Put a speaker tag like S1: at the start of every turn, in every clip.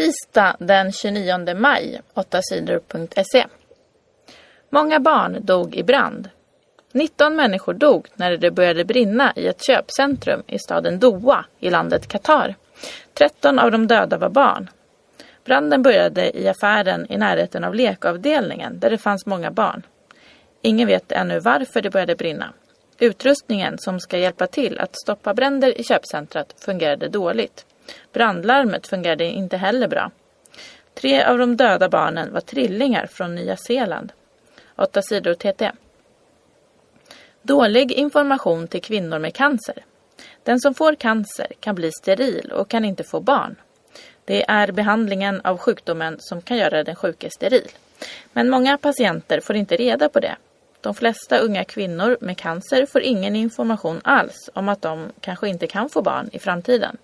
S1: Tisdag den 29 maj, 8sidor.se. Många barn dog i brand. 19 människor dog när det började brinna i ett köpcentrum i staden Doha i landet Qatar. 13 av de döda var barn. Branden började i affären i närheten av lekavdelningen där det fanns många barn. Ingen vet ännu varför det började brinna. Utrustningen som ska hjälpa till att stoppa bränder i köpcentret fungerade dåligt. Brandlarmet fungerade inte heller bra. Tre av de döda barnen var trillingar från Nya Zeeland. 8 sidor TT. Dålig information till kvinnor med cancer. Den som får cancer kan bli steril och kan inte få barn. Det är behandlingen av sjukdomen som kan göra den sjuke steril. Men många patienter får inte reda på det. De flesta unga kvinnor med cancer får ingen information alls om att de kanske inte kan få barn i framtiden.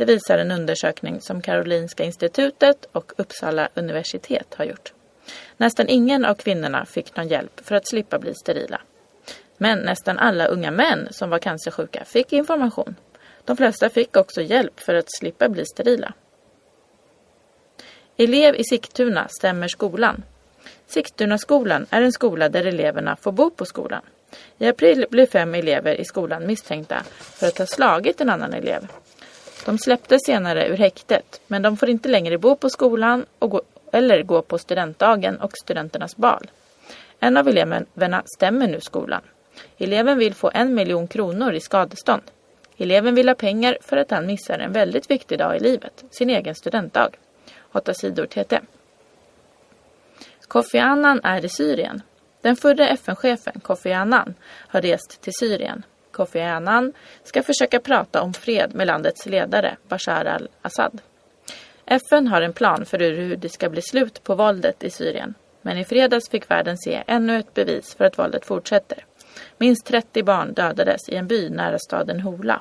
S1: Det visar en undersökning som Karolinska institutet och Uppsala universitet har gjort. Nästan ingen av kvinnorna fick någon hjälp för att slippa bli sterila. Men nästan alla unga män som var cancersjuka fick information. De flesta fick också hjälp för att slippa bli sterila. Elev i Sigtuna stämmer skolan. Sigtunaskolan är en skola där eleverna får bo på skolan. I april blev fem elever i skolan misstänkta för att ha slagit en annan elev. De släpptes senare ur häktet, men de får inte längre bo på skolan gå, eller gå på studentdagen och studenternas bal. En av eleverna stämmer nu skolan. Eleven vill få en miljon kronor i skadestånd. Eleven vill ha pengar för att han missar en väldigt viktig dag i livet, sin egen studentdag. 8 sidor TT. Kofi Annan är i Syrien. Den förre FN-chefen Kofi Annan har rest till Syrien. Kofi Annan ska försöka prata om fred med landets ledare Bashar al-Assad. FN har en plan för hur det ska bli slut på våldet i Syrien. Men i fredags fick världen se ännu ett bevis för att våldet fortsätter. Minst 30 barn dödades i en by nära staden Hola.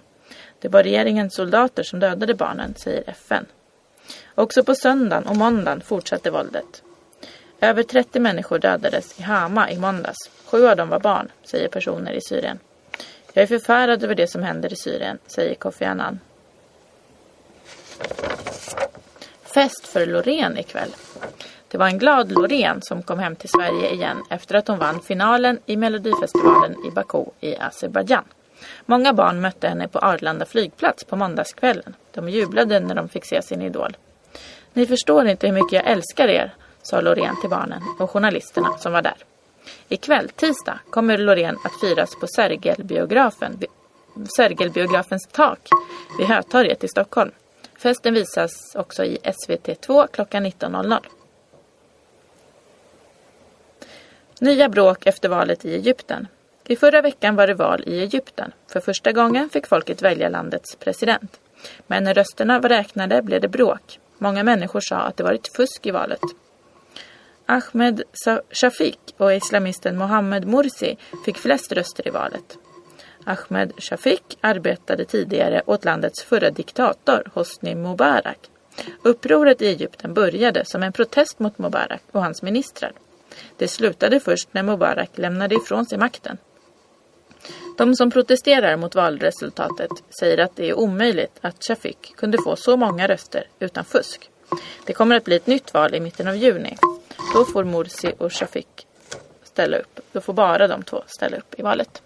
S1: Det var regeringens soldater som dödade barnen, säger FN. Också på söndagen och måndagen fortsatte våldet. Över 30 människor dödades i Hama i måndags. Sju av dem var barn, säger personer i Syrien. Jag är förfärad över det som händer i Syrien, säger Kofi Annan. Fest för Loreen ikväll. Det var en glad Loreen som kom hem till Sverige igen efter att hon vann finalen i Melodifestivalen i Baku i Azerbajdzjan. Många barn mötte henne på Arlanda flygplats på måndagskvällen. De jublade när de fick se sin idol. Ni förstår inte hur mycket jag älskar er, sa Loreen till barnen och journalisterna som var där. Ikväll, tisdag, kommer Loreen att firas på Sergelbiografen, Sergelbiografens tak vid Hötorget i Stockholm. Festen visas också i SVT2 klockan 19.00. Nya bråk efter valet i Egypten. I förra veckan var det val i Egypten. För första gången fick folket välja landets president. Men när rösterna var räknade blev det bråk. Många människor sa att det varit fusk i valet. Ahmed Shafik och islamisten Mohammed Morsi fick flest röster i valet. Ahmed Shafik arbetade tidigare åt landets förra diktator Hosni Mubarak. Upproret i Egypten började som en protest mot Mubarak och hans ministrar. Det slutade först när Mubarak lämnade ifrån sig makten. De som protesterar mot valresultatet säger att det är omöjligt att Shafik kunde få så många röster utan fusk. Det kommer att bli ett nytt val i mitten av juni. Då får Morsi och Shafik ställa upp. Då får bara de två ställa upp i valet.